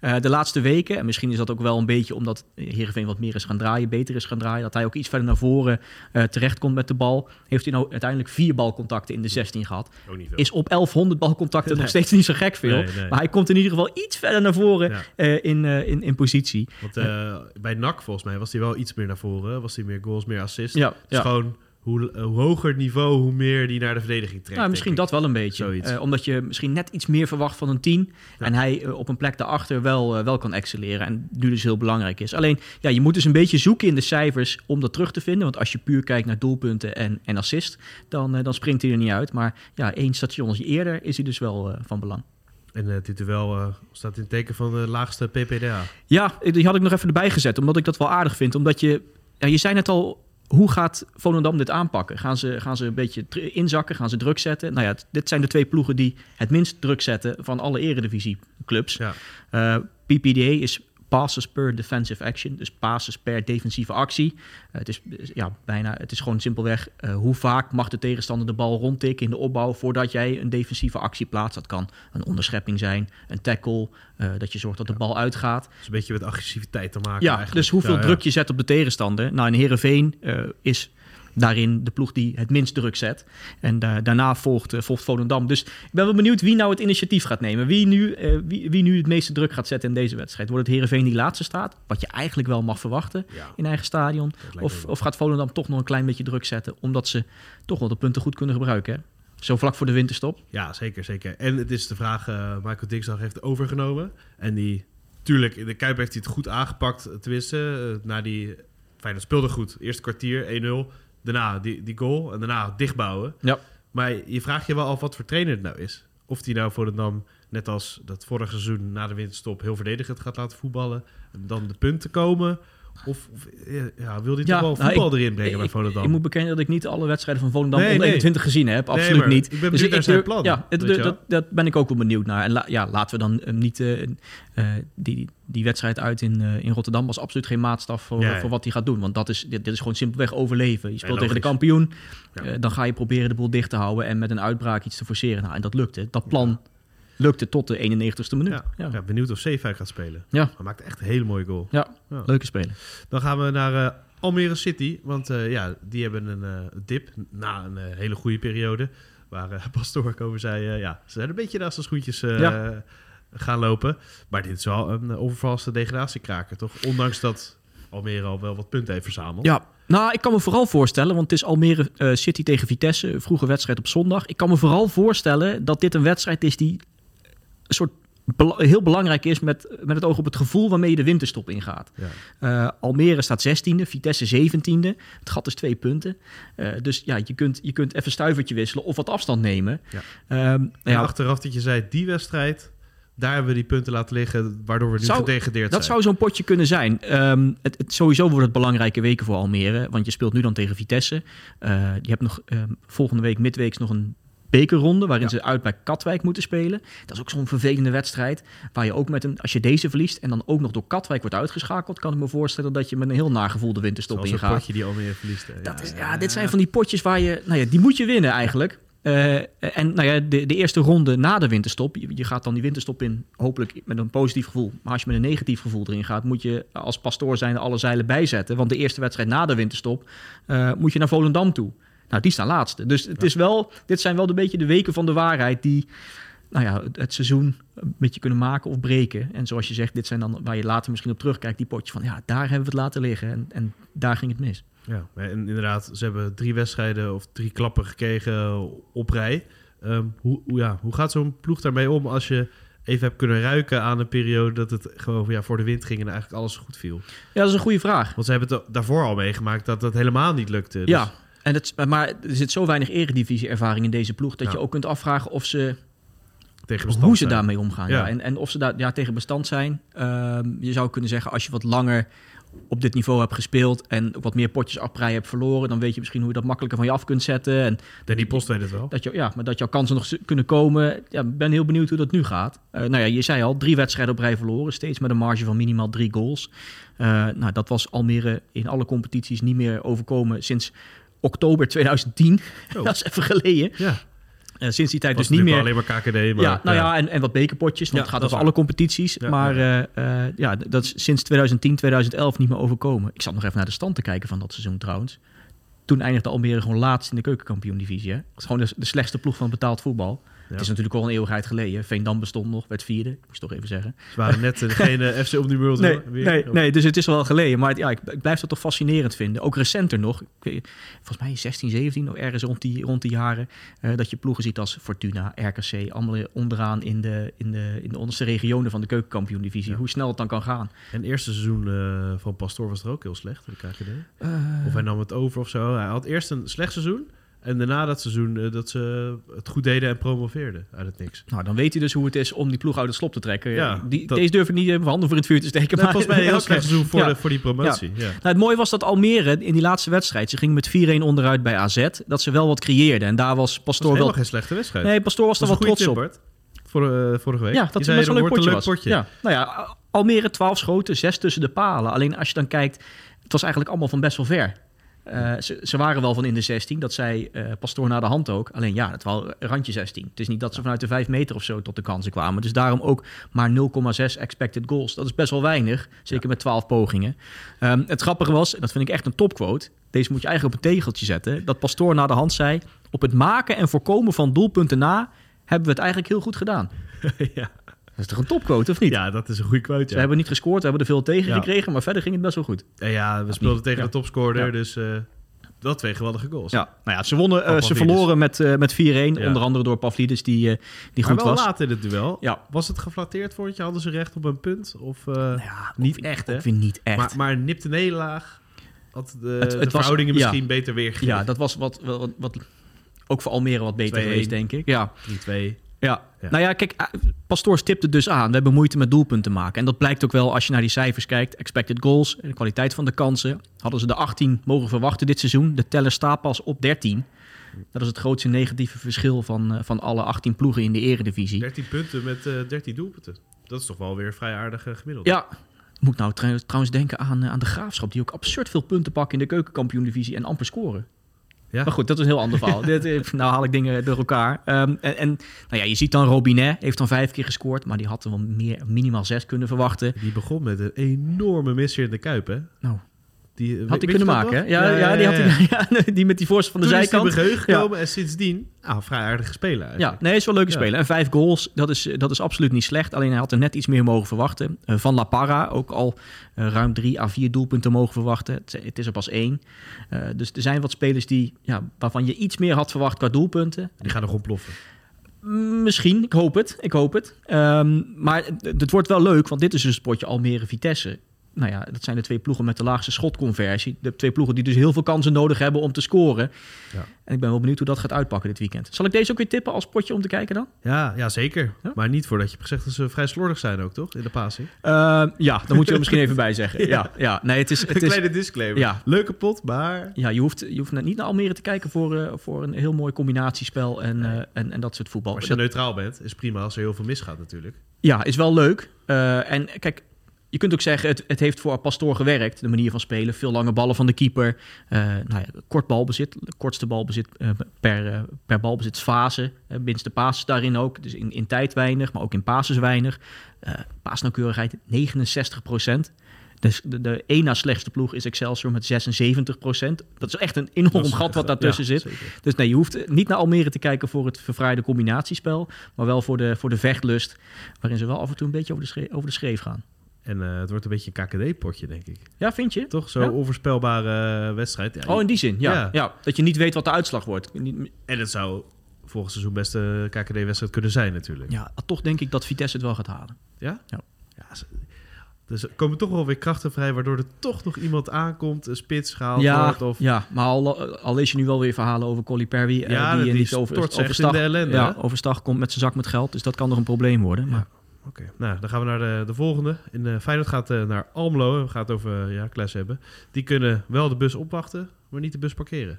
Eh, de laatste weken, en misschien is dat ook wel een beetje omdat Heerenveen wat meer is gaan draaien, beter is gaan draaien. Dat hij ook iets verder naar voren eh terecht komt met de bal. Heeft hij nou uiteindelijk vier balcontacten in de 16 gehad is op 1100 balcontacten nog steeds niet zo gek veel. Nee, nee. Maar hij komt in ieder geval iets verder naar voren Ja. eh, in, in, in positie. Want bij NAC volgens mij was hij wel iets meer naar voren. Was hij meer goals, meer assists. Ja, Dus ja. gewoon hoe, eh, hoe hoger het niveau, hoe meer die naar de verdediging trekt. Nou, misschien dat wel een beetje. Eh, omdat je misschien net iets meer verwacht van een 10. Ja. En hij eh, op een plek daarachter wel, wel kan excelleren. En nu dus heel belangrijk is. Alleen, ja, je moet dus een beetje zoeken in de cijfers om dat terug te vinden. Want als je puur kijkt naar doelpunten en, en assist, dan, dan springt hij er niet uit. Maar ja, één station eerder is hij dus wel van belang. En eh, dit duel eh, staat in het teken van de laagste PPDA. Ja, die had ik nog even erbij gezet, omdat ik dat wel aardig vind. Omdat je, ja, je zei net al, hoe gaat Volendam dit aanpakken? Gaan ze, gaan ze een beetje inzakken? Gaan ze druk zetten? Nou ja, dit zijn de twee ploegen die het minst druk zetten van alle eredivisieclubs. Ja. Eh PPDA is passes per defensive action, dus passes per defensieve actie. Eh, het, is, ja, bijna, het is gewoon simpelweg eh, hoe vaak mag de tegenstander de bal rondtikken in de opbouw voordat jij een defensieve actie plaatst. Dat kan een onderschepping zijn, een tackle, eh, dat je zorgt dat de bal uitgaat. Dus een beetje met agressiviteit te maken Ja, eigenlijk. dus hoeveel Ja, ja. druk je zet op de tegenstander. Nou, in Heerenveen eh, is daarin de ploeg die het minst druk zet. En daarna volgt, volgt Volendam. Dus ik ben wel benieuwd wie nou het initiatief gaat nemen. Wie nu, wie, wie nu het meeste druk gaat zetten in deze wedstrijd. Wordt het Heerenveen die laatste staat? Wat je eigenlijk wel mag verwachten in eigen stadion. Of, of gaat Volendam toch nog een klein beetje druk zetten? Omdat ze toch wel de punten goed kunnen gebruiken. Hè? Zo vlak voor de winterstop. Ja, zeker, zeker. En het is de vraag, uh, Michael Dinsdag heeft overgenomen. En die, tuurlijk, in de Kuip heeft hij het goed aangepakt. Tenminste, uh, na die, fijn, dat speelde goed. Eerste kwartier, 1-0. Daarna die, die goal en daarna dichtbouwen. Ja. Maar je vraagt je wel af wat voor trainer het nou is. Of die nou voor de Dam, net als dat vorige seizoen na de winterstop, heel verdedigend gaat laten voetballen. En dan de punten komen. Of, of ja, wil dit ja, toch wel nou, voetbal erin brengen bij Volendam? Ik, moet bekennen dat ik niet alle wedstrijden van Volendam nee, onder 21 gezien heb. Absoluut niet. Ik ben dus naar zijn plan. Ja, dat, dat, ben ik ook wel benieuwd naar. En ja, laten we dan uh, niet uh, uh, die, die wedstrijd uit in, in Rotterdam was absoluut geen maatstaf voor, voor wat hij gaat doen. Want dat is, dit, dit is gewoon simpelweg overleven. Je speelt tegen de kampioen. dan ga je proberen de boel dicht te houden en met een uitbraak iets te forceren. Nou, en dat lukte. Dat plan lukte tot de 91ste minuut. Ja, ja. benieuwd of Zeefuik gaat spelen. Ja. Hij maakt echt een hele mooie goal. Ja, leuke speler. Dan gaan we naar uh, Almere City. Want uh, ja, die hebben een uh, dip na een hele goede periode. Waar Pastoor over zei, ja, ze zijn een beetje naast de schoentjes gaan lopen. Maar dit is wel een overvalste degradatiekraker, toch? Ondanks dat Almere al wel wat punten heeft verzameld. Ja, nou, ik kan me vooral voorstellen, want het is Almere City tegen Vitesse, vroege wedstrijd op zondag. Ik kan me vooral voorstellen dat dit een wedstrijd is die een soort heel belangrijk is met, met het oog op het gevoel waarmee je de winterstop ingaat. Ja. Uh, Almere staat 16e, Vitesse 17e. Het gat is twee punten. Uh, dus ja, je kunt, je kunt even stuivertje wisselen of wat afstand nemen. Ja. Um, ja. achteraf dat je zei, die wedstrijd, daar hebben we die punten laten liggen, waardoor we nu zou, gedegradeerd dat zijn. Dat zou zo'n potje kunnen zijn. Um, het, het, sowieso wordt het belangrijke weken voor Almere, want je speelt nu dan tegen Vitesse. Uh, je hebt nog um, volgende week midweeks nog een bekerronde, waarin ze uit bij Katwijk moeten spelen. Dat is ook zo'n vervelende wedstrijd, waar je ook met een, als je deze verliest en dan ook nog door Katwijk wordt uitgeschakeld, kan ik me voorstellen dat je met een heel nagevoelde winterstop Zoals ingaat. een potje die alweer verliest. Dat ja, is, ja, dit zijn van die potjes waar je, nou ja, die moet je winnen eigenlijk. Uh, en nou ja, de, de eerste ronde na de winterstop, je, je, gaat dan die winterstop in, hopelijk met een positief gevoel. Maar als je met een negatief gevoel erin gaat, moet je als pastoor zijn alle zeilen bijzetten. Want de eerste wedstrijd na de winterstop uh, moet je naar Volendam toe. Nou, die staan laatste. Dus het is wel, dit zijn wel een beetje de weken van de waarheid die nou ja, het, seizoen een beetje kunnen maken of breken. En zoals je zegt, dit zijn dan waar je later misschien op terugkijkt, die potje van ja, daar hebben we het laten liggen en, en daar ging het mis. Ja, en inderdaad, ze hebben drie wedstrijden of drie klappen gekregen op rij. Um, hoe, hoe, ja, hoe gaat zo'n ploeg daarmee om als je even hebt kunnen ruiken aan een periode dat het gewoon ja, voor de wind ging en eigenlijk alles goed viel? Ja, dat is een goede vraag. Want ze hebben het daarvoor al meegemaakt dat het helemaal niet lukte. Dus... Ja, en het, maar er zit zo weinig eredivisie-ervaring in deze ploeg... dat je ook kunt afvragen of ze... Tegen hoe ze daarmee omgaan. Ja. En, en of ze daar ja, tegen bestand zijn. Ehm, je zou kunnen zeggen, als je wat langer op dit niveau hebt gespeeld en wat meer potjes afprij hebt verloren, dan weet je misschien hoe je dat makkelijker van je af kunt zetten. En die Post weet het wel. Dat je, ja, maar dat jouw kansen nog kunnen komen. Ja, ben heel benieuwd hoe dat nu gaat. Uh, nou ja, je zei al, drie wedstrijden op rij verloren, steeds met een marge van minimaal drie goals. Uh, nou, dat was Almere in alle competities niet meer overkomen sinds oktober 2010. Oh. dat is even geleden. Ja. Uh, sinds die tijd dus niet meer. Alleen maar KKD. Maar, ja, nou ja, en, en wat bekerpotjes. Want ja, het gaat over alle competities. Ja, maar ja. Uh, uh, ja, dat is sinds 2010, 2011 niet meer overkomen. Ik zat nog even naar de stand te kijken van dat seizoen trouwens. Toen eindigde Almere gewoon laatst in de keukenkampioen-divisie. Is gewoon de, de slechtste ploeg van betaald voetbal. Het is natuurlijk al een eeuwigheid geleden. Veendam bestond nog, werd vierde. Moest toch even zeggen. Ze waren net geen FC op nummer nee, weer. Nee, nee, dus het is wel geleden. Maar ja, ik, ik, blijf dat toch fascinerend vinden. Ook recenter nog. Weet, volgens mij 16, 17, of ergens rond die, rond die jaren. Uh, dat je ploegen ziet als Fortuna, RKC. Allemaal onderaan in de, in de, in de onderste regionen van de keukenkampioen-divisie. Ja. Hoe snel het dan kan gaan. En het eerste seizoen uh, van Pastoor was er ook heel slecht, de KGD. Uh, of hij nam het over of zo. Hij had eerst een slecht seizoen. En daarna dat seizoen uh, dat ze het goed deden en promoveerden uit het niks. Nou, dan weet hij dus hoe het is om die ploeg uit het slop te trekken. Ja, die, dat... Deze durf ik niet even handen voor het vuur te steken. Nee, maar volgens mij een heel slecht seizoen voor, ja. de, voor die promotie. Ja. Nou, het mooie was dat Almere in die laatste wedstrijd... ze gingen met 4-1 onderuit bij AZ... dat ze wel wat creëerden. En daar was Pastoor was wel... geen slechte wedstrijd. Nee, Pastoor was, er wel trots op. Voor, uh, vorige week. Ja, dat zei, een leuk potje was. Potje. Ja. Nou ja, Almere 12 schoten, 6 tussen de palen. Alleen als je dan kijkt... het was eigenlijk allemaal van best wel ver. Uh, ze, ze, waren wel van in de 16, dat zei uh, Pastoor naar de hand ook. Alleen ja, het was randje 16. Het is niet dat ze vanuit de 5 meter of zo tot de kansen kwamen. Dus daarom ook maar 0,6 expected goals. Dat is best wel weinig, zeker ja. met 12 pogingen. Um, het grappige was, dat vind ik echt een topquote. Deze moet je eigenlijk op een tegeltje zetten. Dat Pastoor na de hand zei... op het maken en voorkomen van doelpunten na... hebben we het eigenlijk heel goed gedaan. ja. Dat is toch een topquote, of niet? ja, dat is een goede quote. Ze Ja. hebben niet gescoord, we hebben er veel tegen Ja. gekregen... maar verder ging het best wel goed. Ja, ja, we speelden tegen de topscorer, dus eh dat twee geweldige goals. Ja, nou ja, ze, wonnen, eh, ze verloren met, eh, met 4-1. Ja. Onder andere door Pavlidis, die, die maar goed wel was. laat in het duel. Ja. Was het geflatteerd voor je? Hadden ze recht op een punt? Of, eh, Ja, niet echt, hè? ook weer niet echt. Maar, maar nipt de nederlaag had de, Het- het de was- verhoudingen misschien beter weergegeven. ja, dat was wat, wat, wat, ook voor Almere wat beter 2-1. geweest, denk ik. Ja. 3-2. Ja. Ja. nou ja, kijk, eh, Pastoor stipt het dus aan. We hebben moeite met doelpunten maken. En dat blijkt ook wel als je naar die cijfers kijkt. Expected goals, de kwaliteit van de kansen. Hadden ze de 18 mogen verwachten dit seizoen. De teller staat pas op 13. Dat is het grootste negatieve verschil van, eh, van alle 18 ploegen in de eredivisie. 13 punten met eh 13 doelpunten. Dat is toch wel weer vrij aardig eh, gemiddeld. Ja, moet nou trou- trouwens denken aan, eh, aan de Graafschap... die ook absurd veel punten pakken in de keukenkampioen-divisie... en amper scoren. Ja. Maar goed, dat is een heel ander verhaal. Dit, eh, nou haal ik dingen door elkaar. Ehm, en, en nou ja, je ziet dan Robinet, heeft dan vijf keer gescoord... maar die had er wel meer, minimaal zes kunnen verwachten. Die begon met een enorme misser in de Kuip, hè? Nou, Die, had hij kunnen maken, hè? Ja, ja, die, had hij, ja, die met die voorste van de Toen is hij zijkant. geheugen gekomen en sindsdien nou, vrij aardige speler Ja, nee, is wel leuk Ja. spelen. En vijf goals, dat is, dat is absoluut niet slecht. Alleen hij had er net iets meer mogen verwachten. Eh, van La Parra ook al eh, ruim drie à vier doelpunten mogen verwachten. Het, het is er pas één. Eh, dus er zijn wat spelers die, ja, waarvan je iets meer had verwacht qua doelpunten. Die gaan nog ontploffen. Mm, Misschien, ik hoop het. Ik hoop het. Ehm, maar het, het wordt wel leuk, want dit is dus het potje Almere-Vitesse. Nou ja, dat zijn de twee ploegen met de laagste schotconversie. De twee ploegen die dus heel veel kansen nodig hebben om te scoren. Ja. En ik ben wel benieuwd hoe dat gaat uitpakken dit weekend. Zal ik deze ook weer tippen als potje om te kijken dan? Ja, ja zeker. Ja? Maar niet voordat je hebt gezegd dat ze vrij slordig zijn ook, toch? In de passing. Ehm, ja, dan moet je er misschien even bij zeggen. Ja. Ja, ja. nee, het is... Een Het is kleine disclaimer. Ja. Leuke pot, maar... ja, je hoeft, je hoeft niet naar Almere te kijken voor, eh, voor een heel mooi combinatiespel en, eh, en, en dat soort voetbal. Als je neutraal bent, is prima als er heel veel misgaat natuurlijk. Ja, is wel leuk. Eh, en kijk, je kunt ook zeggen, het, het heeft voor Pastoor gewerkt, de manier van spelen. Veel lange ballen van de keeper. Eh, nou ja, kort balbezit, kortste balbezit eh, per, eh, per balbezitsfase. Uh, minste passes daarin ook. Dus in, in tijd weinig, maar ook in passes weinig. Paasnauwkeurigheid 69 Dus de, de één na slechtste ploeg is Excelsior met 76% Dat is echt een enorm gat wat daartussen ja, zit. zeker. Dus nee, je hoeft niet naar Almere te kijken voor het verfraaide combinatiespel, maar wel voor de, voor de vechtlust, waarin ze wel af en toe een beetje over de, schreef, over de schreef gaan. En eh, het wordt een beetje een KKD-potje, denk ik. Ja, vind je? Toch? Zo'n Ja? onvoorspelbare eh, wedstrijd. Ja, Oh, in die zin, ja, Ja. ja. Dat je niet weet wat de uitslag wordt. En het zou volgend seizoen best een KKD-wedstrijd kunnen zijn natuurlijk. Ja, toch denk ik dat Vitesse het wel gaat halen. Ja? Ja. Dus er komen toch wel weer krachten vrij, waardoor er toch nog iemand aankomt, een spits gehaald Ja, wordt. Of... ja, maar al, al lees je nu wel weer verhalen over Colly Perry. eh, die, die niet over, echt overstag, in de ellende, ja, overstag komt met zijn zak met geld. Dus dat kan nog een probleem worden. Maar Oké, nou, dan gaan we naar de, de volgende. In, eh Feyenoord gaat eh, naar Almelo. We gaan het over eh, ja, Kles hebben. Die kunnen wel de bus opwachten, maar niet de bus parkeren.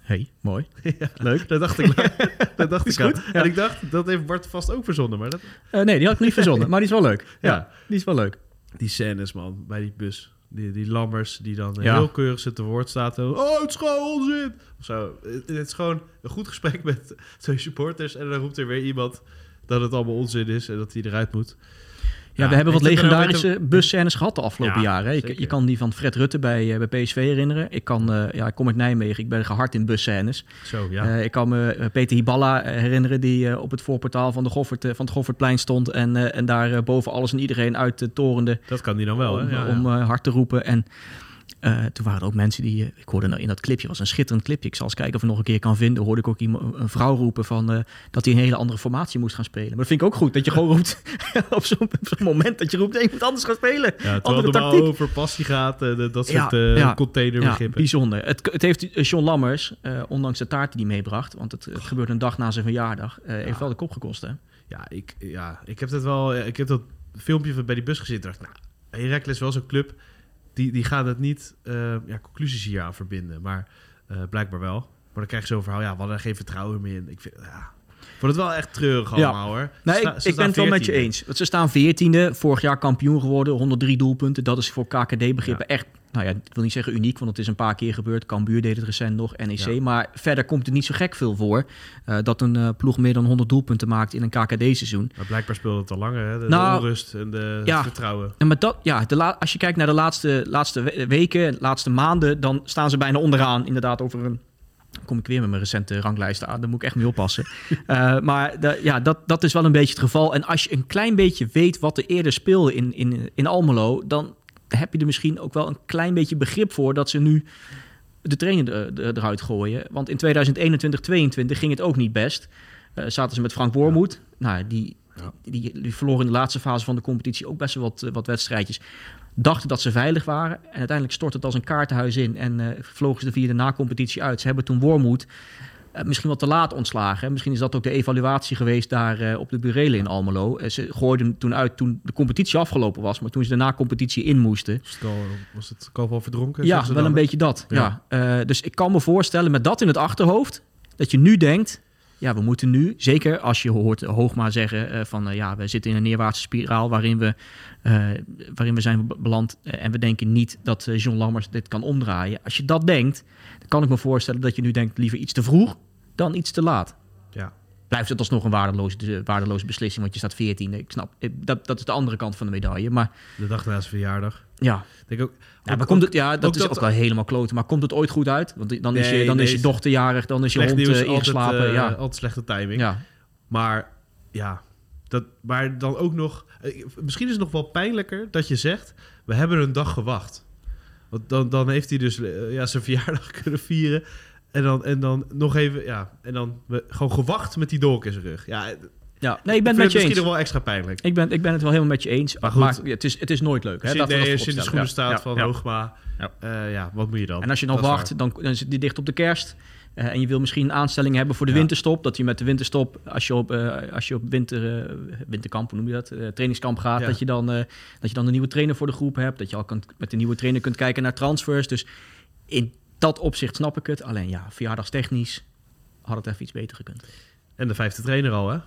hey, mooi. Leuk. Dat dacht ik. dat dacht Is ik goed, ja. En ik dacht, dat heeft Bart vast ook verzonnen. Maar dat, nee, die had ik niet verzonnen, maar die is wel leuk. Ja, Ja. die is wel leuk. die scènes, man, bij die bus. Die, die lammers die dan Ja. heel keurig zitten te woord staat. en, Oh, het is gewoon onzin. Of zo. Het, het is gewoon een goed gesprek met twee supporters. En dan roept er weer iemand dat het allemaal onzin is en dat hij eruit moet. Ja, we hebben wat nou legendarische busscènes gehad de afgelopen Ja, jaren. Je, kan die van Fred Rutte bij, eh, bij PSV herinneren. Ik, kan, eh, ja, ik kom uit Nijmegen, ik ben gehard in busscènes. Zo, ja. Eh, ik kan me Peter Hiballa herinneren die op het voorportaal van, de Goffert, van het Goffertplein stond. En, en daar boven alles en iedereen uit de torende dat kan die dan wel, om, hè? Ja, om hard te roepen. En eh, toen waren er ook mensen die, eh, ik hoorde nou in dat clipje, was een schitterend clipje. Ik zal eens kijken of ik nog een keer kan vinden. Hoorde ik ook iemand, een vrouw roepen van eh, dat hij een hele andere formatie moest gaan spelen. Maar dat vind ik ook goed, dat je gewoon roept op zo'n moment dat je roept, moet anders gaan spelen. Ja, terwijl andere het over passie gaat, dat soort ja. containerbegrippen. Ja, bijzonder. Het, het heeft John Lammers, ondanks de taart die hij meebracht, want het, het gebeurde een dag na zijn verjaardag, heeft wel de kop gekost. Hè? Ja, ik, ja, ik heb dat wel. Ik heb dat filmpje van bij die bus gezien. dacht, nou, Heracles is wel zo'n club. Die, die gaat het niet eh, ja, conclusies hier aan verbinden. Maar eh, blijkbaar wel. Maar dan krijg je zo'n verhaal. Ja, we hadden er geen vertrouwen meer in. Ik vind, ja, ik vond het wel echt treurig Ja. allemaal hoor. Nee, sta- ik, ben het wel met je 14e. eens. Want ze staan veertiende, vorig jaar kampioen geworden, 103 doelpunten. Dat is voor KKD-begrippen echt nou ja, ik wil niet zeggen uniek, want het is een paar keer gebeurd. Cambuur deed het recent nog, NEC. Ja. Maar verder komt het niet zo gek veel voor eh, dat een eh, ploeg meer dan 100 doelpunten maakt in een KKD-seizoen. Maar blijkbaar speelde het al langer, hè? De, de Nou, onrust en de ja. vertrouwen. En met dat, ja, de la- als je kijkt naar de laatste, laatste we- weken, laatste maanden, dan staan ze bijna onderaan. Inderdaad, over een. Kom ik weer met mijn recente ranglijst aan, daar moet ik echt mee oppassen. Eh, maar de- ja, dat, dat is wel een beetje het geval. En als je een klein beetje weet wat er eerder speelde in, in, in Almelo, dan heb je er misschien ook wel een klein beetje begrip voor dat ze nu de trainer er- er- eruit gooien. Want in 2021, 2022 ging het ook niet best. Eh, zaten ze met Frank Wormoed. Nou, die, Ja. die, die verloren in de laatste fase van de competitie ook best wel wat, eh, wat wedstrijdjes. Dachten dat ze veilig waren. En uiteindelijk stortte het als een kaartenhuis in. En eh, vlogen ze de vierde na-competitie uit. Ze hebben toen Wormoed misschien wat te laat ontslagen. Misschien is dat ook de evaluatie geweest daar eh, op de burelen in Almelo. Eh, ze gooiden hem toen uit toen de competitie afgelopen was. Maar toen ze de na-competitie in moesten. Was het, al, was het kalf al verdronken? Ja, wel een beetje dat. Ja. Ja. Eh, dus ik kan me voorstellen met dat in het achterhoofd, dat je nu denkt, ja, we moeten nu, zeker als je hoort Hoogma zeggen eh, van, eh, ja, we zitten in een neerwaartse spiraal waarin we, eh, waarin we zijn be- beland eh, en we denken niet dat eh, John Lammers dit kan omdraaien. Als je dat denkt, dan kan ik me voorstellen dat je nu denkt liever iets te vroeg dan iets te laat. Ja. Blijft het alsnog een waardeloze, de- waardeloze beslissing, want je staat 14. Ik snap, dat, dat is de andere kant van de medaille. Maar De dag na zijn verjaardag. ja, denk ook, ja, ook- maar komt het, ja, dat ook is dat- ook wel helemaal kloten. Maar komt het ooit goed uit? Want dan is, Nee, je, dan is je dochter jarig, dan is je hond eh, ingeslapen. Altijd, eh, ja. altijd slechte timing. ja. Maar ja, dat, maar dan ook nog... eh, Misschien is het nog wel pijnlijker dat je zegt... we hebben een dag gewacht. Want dan, dan heeft hij dus ja, zijn verjaardag kunnen vieren... En dan, en dan nog even, ja, en dan we, gewoon gewacht met die dolk in zijn rug. Ja, ja. Nee, ik ben het met je misschien eens. nog wel extra pijnlijk. Ik ben, ik ben het wel helemaal met je eens. Maar Maar, ja, het, is, het is nooit leuk. Hè? Nee, dat als je in de schoenen Ja, staat ja, van. Hoogma, Ja. eh, ja, wat moet je dan? En als je dan wacht, dan, dan zit die dicht op de kerst. eh, en je wil misschien een aanstelling hebben voor de Ja. winterstop. Dat je met de winterstop, als je op, eh, als je op winter, winterkamp, hoe noem je dat? trainingskamp gaat. Ja. Dat, je dan, dat je dan een nieuwe trainer voor de groep hebt. Dat je al kan, met de nieuwe trainer kunt kijken naar transfers. Dus in dat opzicht snap ik het. Alleen ja, verjaardagstechnisch had het even iets beter gekund. En de vijfde trainer al, hè?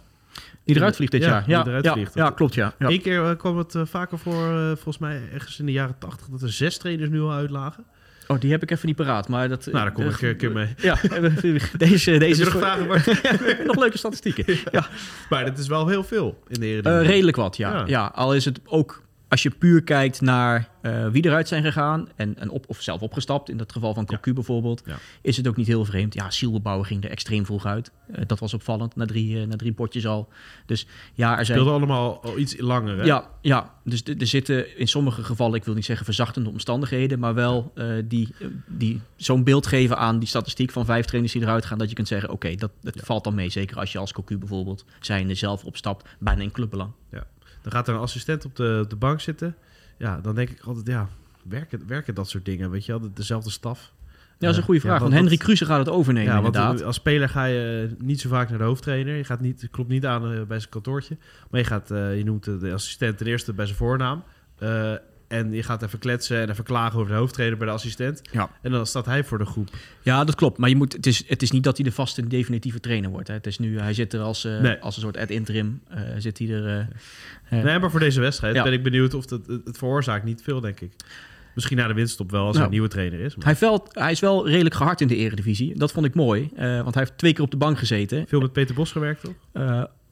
Die eruit vliegt dit Ja, jaar. die Ja, eruit ja, vliegt. ja, klopt ja. ja. Eén keer eh, kwam het eh, vaker voor, eh, volgens mij ergens in de jaren tachtig, dat er zes trainers nu al uitlagen. Oh, die heb ik even niet paraat. Maar dat, Nou, daar kom ik een keer mee. Ja, deze, deze is nog voor- vragen? Maar, nog leuke statistieken. Ja, maar dat is wel heel veel in de Eredivisie. redelijk wat, ja. Ja. ja. Al is het ook, als je puur kijkt naar eh, wie eruit zijn gegaan en, en op, of zelf opgestapt, in het geval van Cocu bijvoorbeeld, Ja. is het ook niet heel vreemd. Ja, Sielbouwer ging er extreem vroeg uit. Eh, dat was opvallend, na drie, eh, na drie potjes al. Dus ja, er zijn... allemaal al iets langer, hè? Ja, ja, dus er zitten in sommige gevallen, ik wil niet zeggen verzachtende omstandigheden, maar wel die, die zo'n beeld geven aan die statistiek van vijf trainers die eruit gaan, dat je kunt zeggen, oké, dat, dat Ja. valt dan mee. Zeker als je als Cocu bijvoorbeeld zijnde zelf opstapt, bijna in clubbelang. Dan gaat er een assistent op de, op de bank zitten. Ja, dan denk ik altijd, ja, werken, werken dat soort dingen? Weet je wel, de- dezelfde staf. Ja, dat is een goede Ja, vraag, want want Henry Kruse gaat het overnemen Ja, want inderdaad. als speler ga je eh, niet zo vaak naar de hoofdtrainer. Je gaat niet, klopt niet aan eh, bij zijn kantoortje. Maar je, gaat, eh, je noemt de, de assistent ten eerste bij zijn voornaam. Eh, en je gaat even kletsen en even klagen over de hoofdtrainer bij de assistent. Ja. En dan staat hij voor de groep. Ja, dat klopt. Maar je moet, het, is, het is niet dat hij de vaste definitieve trainer wordt. Hè. Het is nu, hij zit er als, eh, Nee. als een soort ad interim. eh, zit hij er, eh, Nee, maar voor deze wedstrijd Ja. ben ik benieuwd of het, het, het veroorzaakt niet veel, denk ik. Misschien na de winststop wel, als Nou. hij een nieuwe trainer is. Maar hij, wel, hij is wel redelijk gehard in de eredivisie. Dat vond ik mooi. want hij heeft twee keer op de bank gezeten. veel met Peter Bos gewerkt, toch?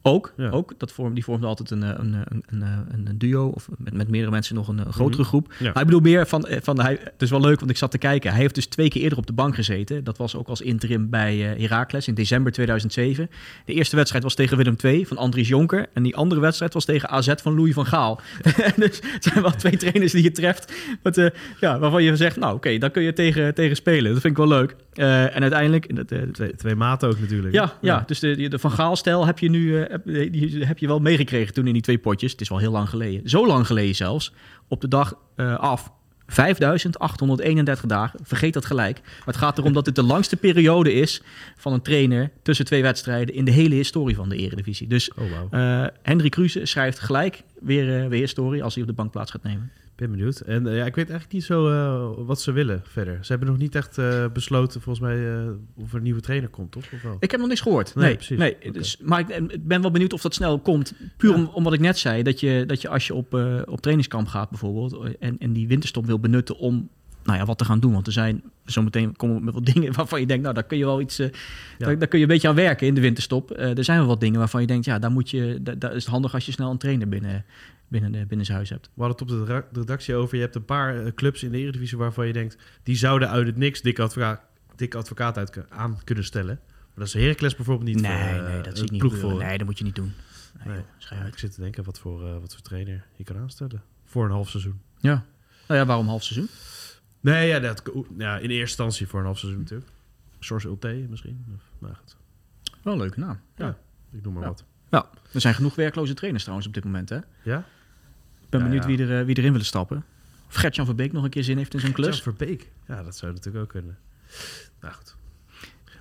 Ook, Ja. ook. Dat vorm, die vormde altijd een, eh, een, een, een, een, een duo. Of met, met meerdere mensen nog een, een grotere Mhm. groep. Ja. Maar ik bedoel meer van... eh, van hij, het is wel leuk, want ik zat te kijken. Hij heeft dus twee keer eerder op de bank gezeten. Dat was ook als interim bij eh Heracles in december 2007. De eerste wedstrijd was tegen Willem II van Andries Jonker. En die andere wedstrijd was tegen AZ van Louis van Gaal. dus het zijn wel twee trainers die je treft. Wat, eh, ja, waarvan je zegt, nou oké, dan kun je tegen, tegen spelen. Dat vind ik wel leuk. Eh, en uiteindelijk... Dat, eh, Twee, twee maten ook natuurlijk. ja, ja, dus de, de- Van Gaal-stijl heb je nu eh, heb, die heb je wel meegekregen toen in die twee potjes. Het is wel heel lang geleden. Zo lang geleden zelfs. Op de dag eh, af. 5831 dagen. Vergeet dat gelijk. Maar het gaat erom dat dit de langste periode is van een trainer tussen twee wedstrijden in de hele historie van de Eredivisie. Dus Oh, wauw. eh Henry Kruse schrijft gelijk weer, eh, weer historie als hij op de bank plaats gaat nemen. ben benieuwd. En eh, ja, ik weet eigenlijk niet zo eh, wat ze willen verder. Ze hebben nog niet echt besloten, volgens mij, of er een nieuwe trainer komt, toch? Of wel? Ik heb nog niks gehoord. Nee, Nee, precies. nee. Dus, maar ik, ik ben wel benieuwd of dat snel komt. Puur Ja. om, omdat ik net zei dat je, dat je als je op, op trainingskamp gaat bijvoorbeeld... en, en die winterstop wil benutten om nou ja, wat te gaan doen. Want er zijn zometeen komen we met wat dingen waarvan je denkt, nou, daar kun je wel iets, eh, Ja. daar, daar kun je een beetje aan werken in de winterstop. Eh, er zijn wel wat dingen waarvan je denkt, ja, daar moet je, daar, daar is het handig als je snel een trainer binnen, binnen, de, binnen zijn huis hebt. We hadden het op de redactie over. Je hebt een paar eh, clubs in de Eredivisie waarvan je denkt... die zouden uit het niks dik advocaat, dik advocaat uit, aan kunnen stellen. Maar dat is Heracles bijvoorbeeld niet nee, eh, nee, dat zie ik niet voor. Nee, dat moet je niet doen. Nee, Ja, ik zit te denken wat voor, wat voor trainer je kan aanstellen. Voor een half seizoen. Ja. Nou ja, waarom half seizoen? Nee, ja, dat, ja, in eerste instantie voor een half seizoen natuurlijk. Source Ulte misschien. Of, nou goed, Wel een leuke naam. Ja. ik noem maar Ja. wat. Ja, er zijn genoeg werkloze trainers trouwens op dit moment, hè? Ja? Ik ben benieuwd. Wie, er, eh, wie erin willen stappen. Of Gert-Jan Verbeek nog een keer zin heeft in zo'n klus. Verbeek. Ja, dat zou natuurlijk ook kunnen. Nou goed.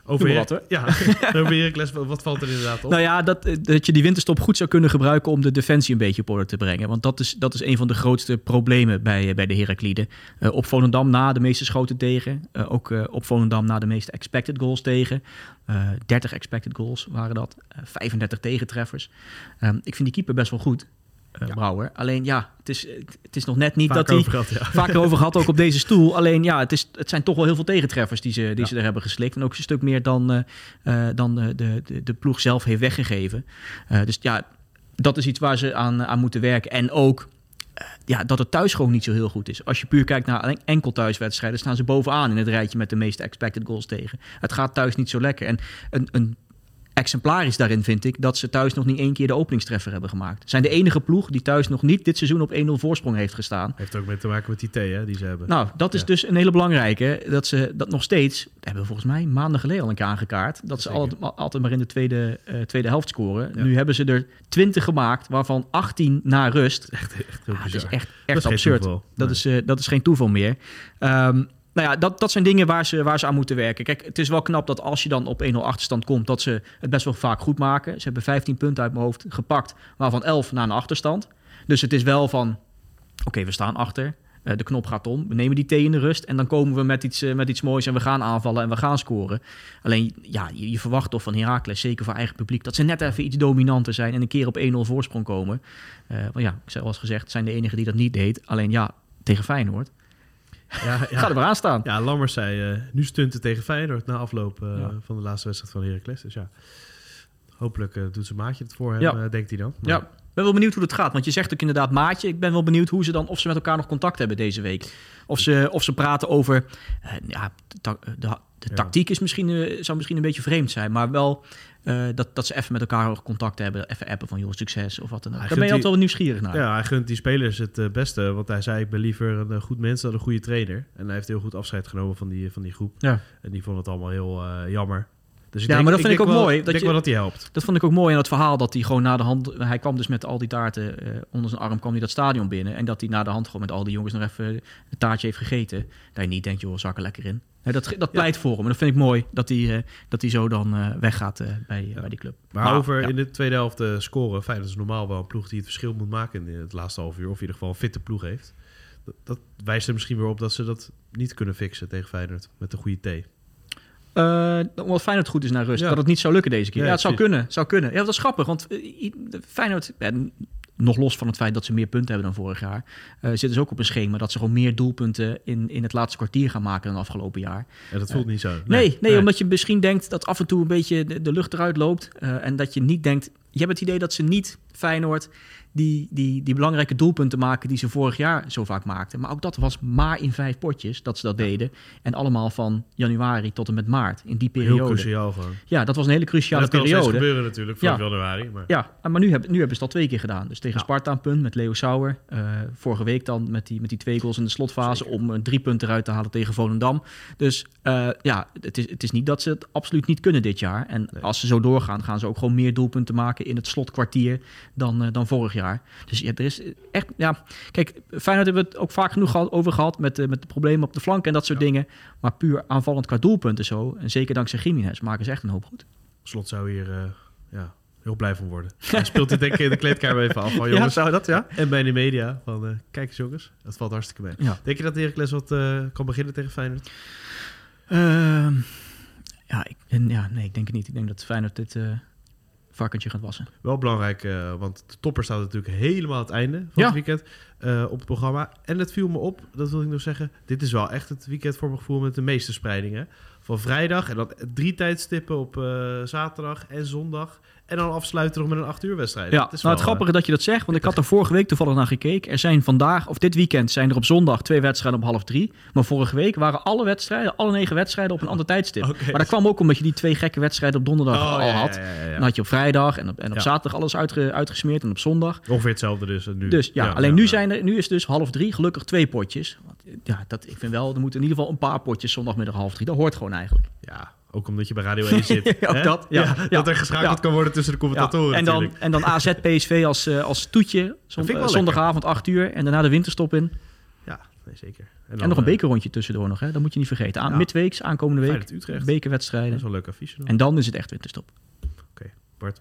Her- wat, hoor. Ja, over Heracles, wat wat valt er inderdaad op? Nou ja, dat, dat je die winterstop goed zou kunnen gebruiken om de defensie een beetje op orde te brengen. Want dat is, dat is een van de grootste problemen bij, bij de Herakliden. Eh, op Volendam na de meeste schoten tegen. Eh, ook eh, op Volendam na de meeste expected goals tegen. Eh 30 expected goals waren dat. Eh 35 tegentreffers. Ehm, ik vind die keeper best wel goed, eh, Brouwer. Alleen ja, het is, het is nog net niet Vaak dat hij... gehad, ja. Vaker over gehad, ook op deze stoel. Alleen ja, het, is, het zijn toch wel heel veel tegentreffers die ze, die Ja. ze er hebben geslikt. En ook een stuk meer dan, eh, eh, dan de, de, de, ploeg zelf heeft weggegeven. Dus ja, dat is iets waar ze aan, aan moeten werken. En ook ja, dat het thuis gewoon niet zo heel goed is. Als je puur kijkt naar en- enkel thuiswedstrijden, staan ze bovenaan in het rijtje met de meeste expected goals tegen. Het gaat thuis niet zo lekker. En een, een exemplarisch daarin vind ik dat ze thuis nog niet één keer de openingstreffer hebben gemaakt. Zijn de enige ploeg die thuis nog niet dit seizoen op 1-0 voorsprong heeft gestaan. Heeft ook mee te maken met die thee hè, die ze hebben. Nou, dat is Ja. dus een hele belangrijke. Dat ze dat nog steeds, dat hebben we volgens mij maanden geleden al een keer aangekaart. Dat ze altijd, altijd maar in de tweede, eh, tweede helft scoren. Ja. Nu hebben ze er 20 gemaakt, waarvan 18 na rust. echt, echt heel Ja, dat is echt, Dat echt absurd. Dat, is, eh, dat is geen toeval meer. Ehm, nou ja, dat, dat zijn dingen waar ze, waar ze aan moeten werken. Kijk, het is wel knap dat als je dan op 1-0 achterstand komt, dat ze het best wel vaak goed maken. Ze hebben 15 punten uit mijn hoofd gepakt, waarvan 11 na een achterstand. Dus het is wel van, oké, we staan achter. Eh, de knop gaat om. We nemen die thee in de rust. En dan komen we met iets, eh, met iets moois. En we gaan aanvallen en we gaan scoren. Alleen, ja, je, verwacht toch van Heracles, zeker voor eigen publiek, dat ze net even iets dominanter zijn. En een keer op 1-0 voorsprong komen. Eh want ja, zoals gezegd, zijn de enigen die dat niet deed. Alleen ja, tegen Feyenoord. Ja, ja. Ga er maar aan staan. Ja, Lammers zei eh, nu stunten tegen Feyenoord na afloop eh, Ja. van de laatste wedstrijd van Heracles. Dus ja, hopelijk eh, doet zijn maatje het voor hem, Ja. denkt hij dan. Maar- Ja, ik ben wel benieuwd hoe het gaat. Want je zegt ook inderdaad maatje. Ik ben wel benieuwd hoe ze dan, of ze met elkaar nog contact hebben deze week. Of ze, of ze praten over, ja, de, de, tactiek is misschien, zou misschien een beetje vreemd zijn. Maar wel eh, dat, dat ze even met elkaar contact hebben. Even appen van, joh, succes of wat dan ook. Daar ben je altijd wel nieuwsgierig naar. Ja, hij gunt die spelers het eh, beste. Want hij zei, ik ben liever een eh, goed mens dan een goede trainer. En hij heeft heel goed afscheid genomen van die, van die groep. Ja. En die vond het allemaal heel jammer. Dus Ja, maar dat vind ik denk ook wel- mooi, dat denk je- wel dat hij helpt. Dat vond ik ook mooi aan het verhaal dat hij gewoon na de hand... Hij kwam dus met al die taarten onder zijn arm, kwam hij dat stadion binnen. En dat hij na de hand gewoon met al die jongens nog even een taartje heeft gegeten. Dat je niet denkt, joh, zak er lekker in. Dat, dat pleit voor hem. En dat vind ik mooi, dat hij, eh, dat hij zo dan eh, weggaat eh, bij, bij die club. Maar Nou, over ja. in de tweede helft scoren. Feyenoord is normaal wel een ploeg die het verschil moet maken in het laatste half uur. Of in ieder geval een fitte ploeg heeft. Dat, dat wijst er misschien weer op dat ze dat niet kunnen fixen tegen Feyenoord. Met de goede thee. Eh omdat Feyenoord goed is naar rust. Ja. Dat het niet zou lukken deze keer. Ja, Ja, het zou kunnen. Zou kunnen. Ja, dat is grappig. Want Feyenoord, nog los van het feit dat ze meer punten hebben dan vorig jaar... eh zitten ze ook op een schema dat ze gewoon meer doelpunten in, in het laatste kwartier gaan maken dan afgelopen jaar. En dat voelt niet zo. Nee, nee, omdat je misschien denkt dat af en toe een beetje de, de lucht eruit loopt. eh, en dat je niet denkt... Je hebt het idee dat ze niet, Feyenoord, die, die, die belangrijke doelpunten maken... die ze vorig jaar zo vaak maakten. Maar ook dat was maar in vijf potjes dat ze dat deden. En allemaal van januari tot en met maart, in die Heel periode. cruciaal gewoon. Ja, dat was een hele cruciale dat kan periode. gebeuren natuurlijk Ja. januari. Maar Ja, maar nu hebben, nu hebben ze dat twee keer gedaan. Dus tegen Ja. Sparta een punt met Leo Sauer. Eh, vorige week dan met die, met die twee goals in de slotfase... Zeker. om drie punten eruit te halen tegen Volendam. Dus eh, ja, het is, het is niet dat ze het absoluut niet kunnen dit jaar. En Nee. als ze zo doorgaan, gaan ze ook gewoon meer doelpunten maken... in het slotkwartier dan, eh, dan vorig jaar. Dus ja, er is echt... Ja, kijk, Feyenoord hebben we het ook vaak genoeg gehad, over gehad... Met, eh, met de problemen op de flank en dat soort Ja. dingen. Maar puur aanvallend qua doelpunten zo... en zeker dankzij Jiménez maken ze echt een hoop goed. Slot zou hier eh, ja, heel blij van worden. Hij speelt dit denk ik in de kleedkamer even af. Van, jongens. zou dat, ja? En bij de media. Van, eh, kijk eens jongens, het valt hartstikke mee. Ja. Denk je dat Heracles wat kan beginnen tegen Feyenoord? Ehm, ja, ik, ja, nee, ik denk het niet. Ik denk dat Feyenoord dit... varkentje gaat wassen. Wel belangrijk, eh, want de topper staat natuurlijk helemaal aan het einde van Ja. het weekend eh, op het programma. En het viel me op, dat wil ik nog zeggen. Dit is wel echt het weekend voor mijn gevoel met de meeste spreidingen. Van vrijdag en dan drie tijdstippen op eh, zaterdag en zondag. En dan afsluiten nog met een acht uur wedstrijd. Ja, Dat is nou het grappige dat je dat zegt, want ik had er vorige week toevallig naar gekeken. Er zijn vandaag, of dit weekend, zijn er op zondag twee wedstrijden op half drie. Maar vorige week waren alle wedstrijden, alle negen wedstrijden op een ander tijdstip. Maar dat kwam ook omdat je die twee gekke wedstrijden op donderdag Oh, al ja, had. ja, ja. Dan had je op vrijdag en op, en op zaterdag alles uitge- uitgesmeerd en op zondag. Ongeveer hetzelfde dus nu. Dus ja, alleen nu. Zijn er, nu is dus half drie, gelukkig twee potjes. Want, ja, dat, ik vind wel, er moeten in ieder geval een paar potjes zondagmiddag half drie. Dat hoort gewoon eigenlijk. Ja, ook omdat je bij Radio 1 zit. Ook hè? dat, ja. Ja. Dat er geschakeld kan worden tussen de commentatoren en, dan, natuurlijk. en dan AZ PSV als, eh, als toetje, eh, zondagavond 8 uur. En daarna de winterstop in. Ja, nee, zeker. En, nog een eh, bekerrondje tussendoor nog, hè? dat moet je niet vergeten. Aan. Midweeks, aankomende week, Feyenoord-Utrecht. Dat bekerwedstrijden. is wel leuk nog. En dan is het echt winterstop. Oké, Bart,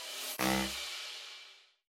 you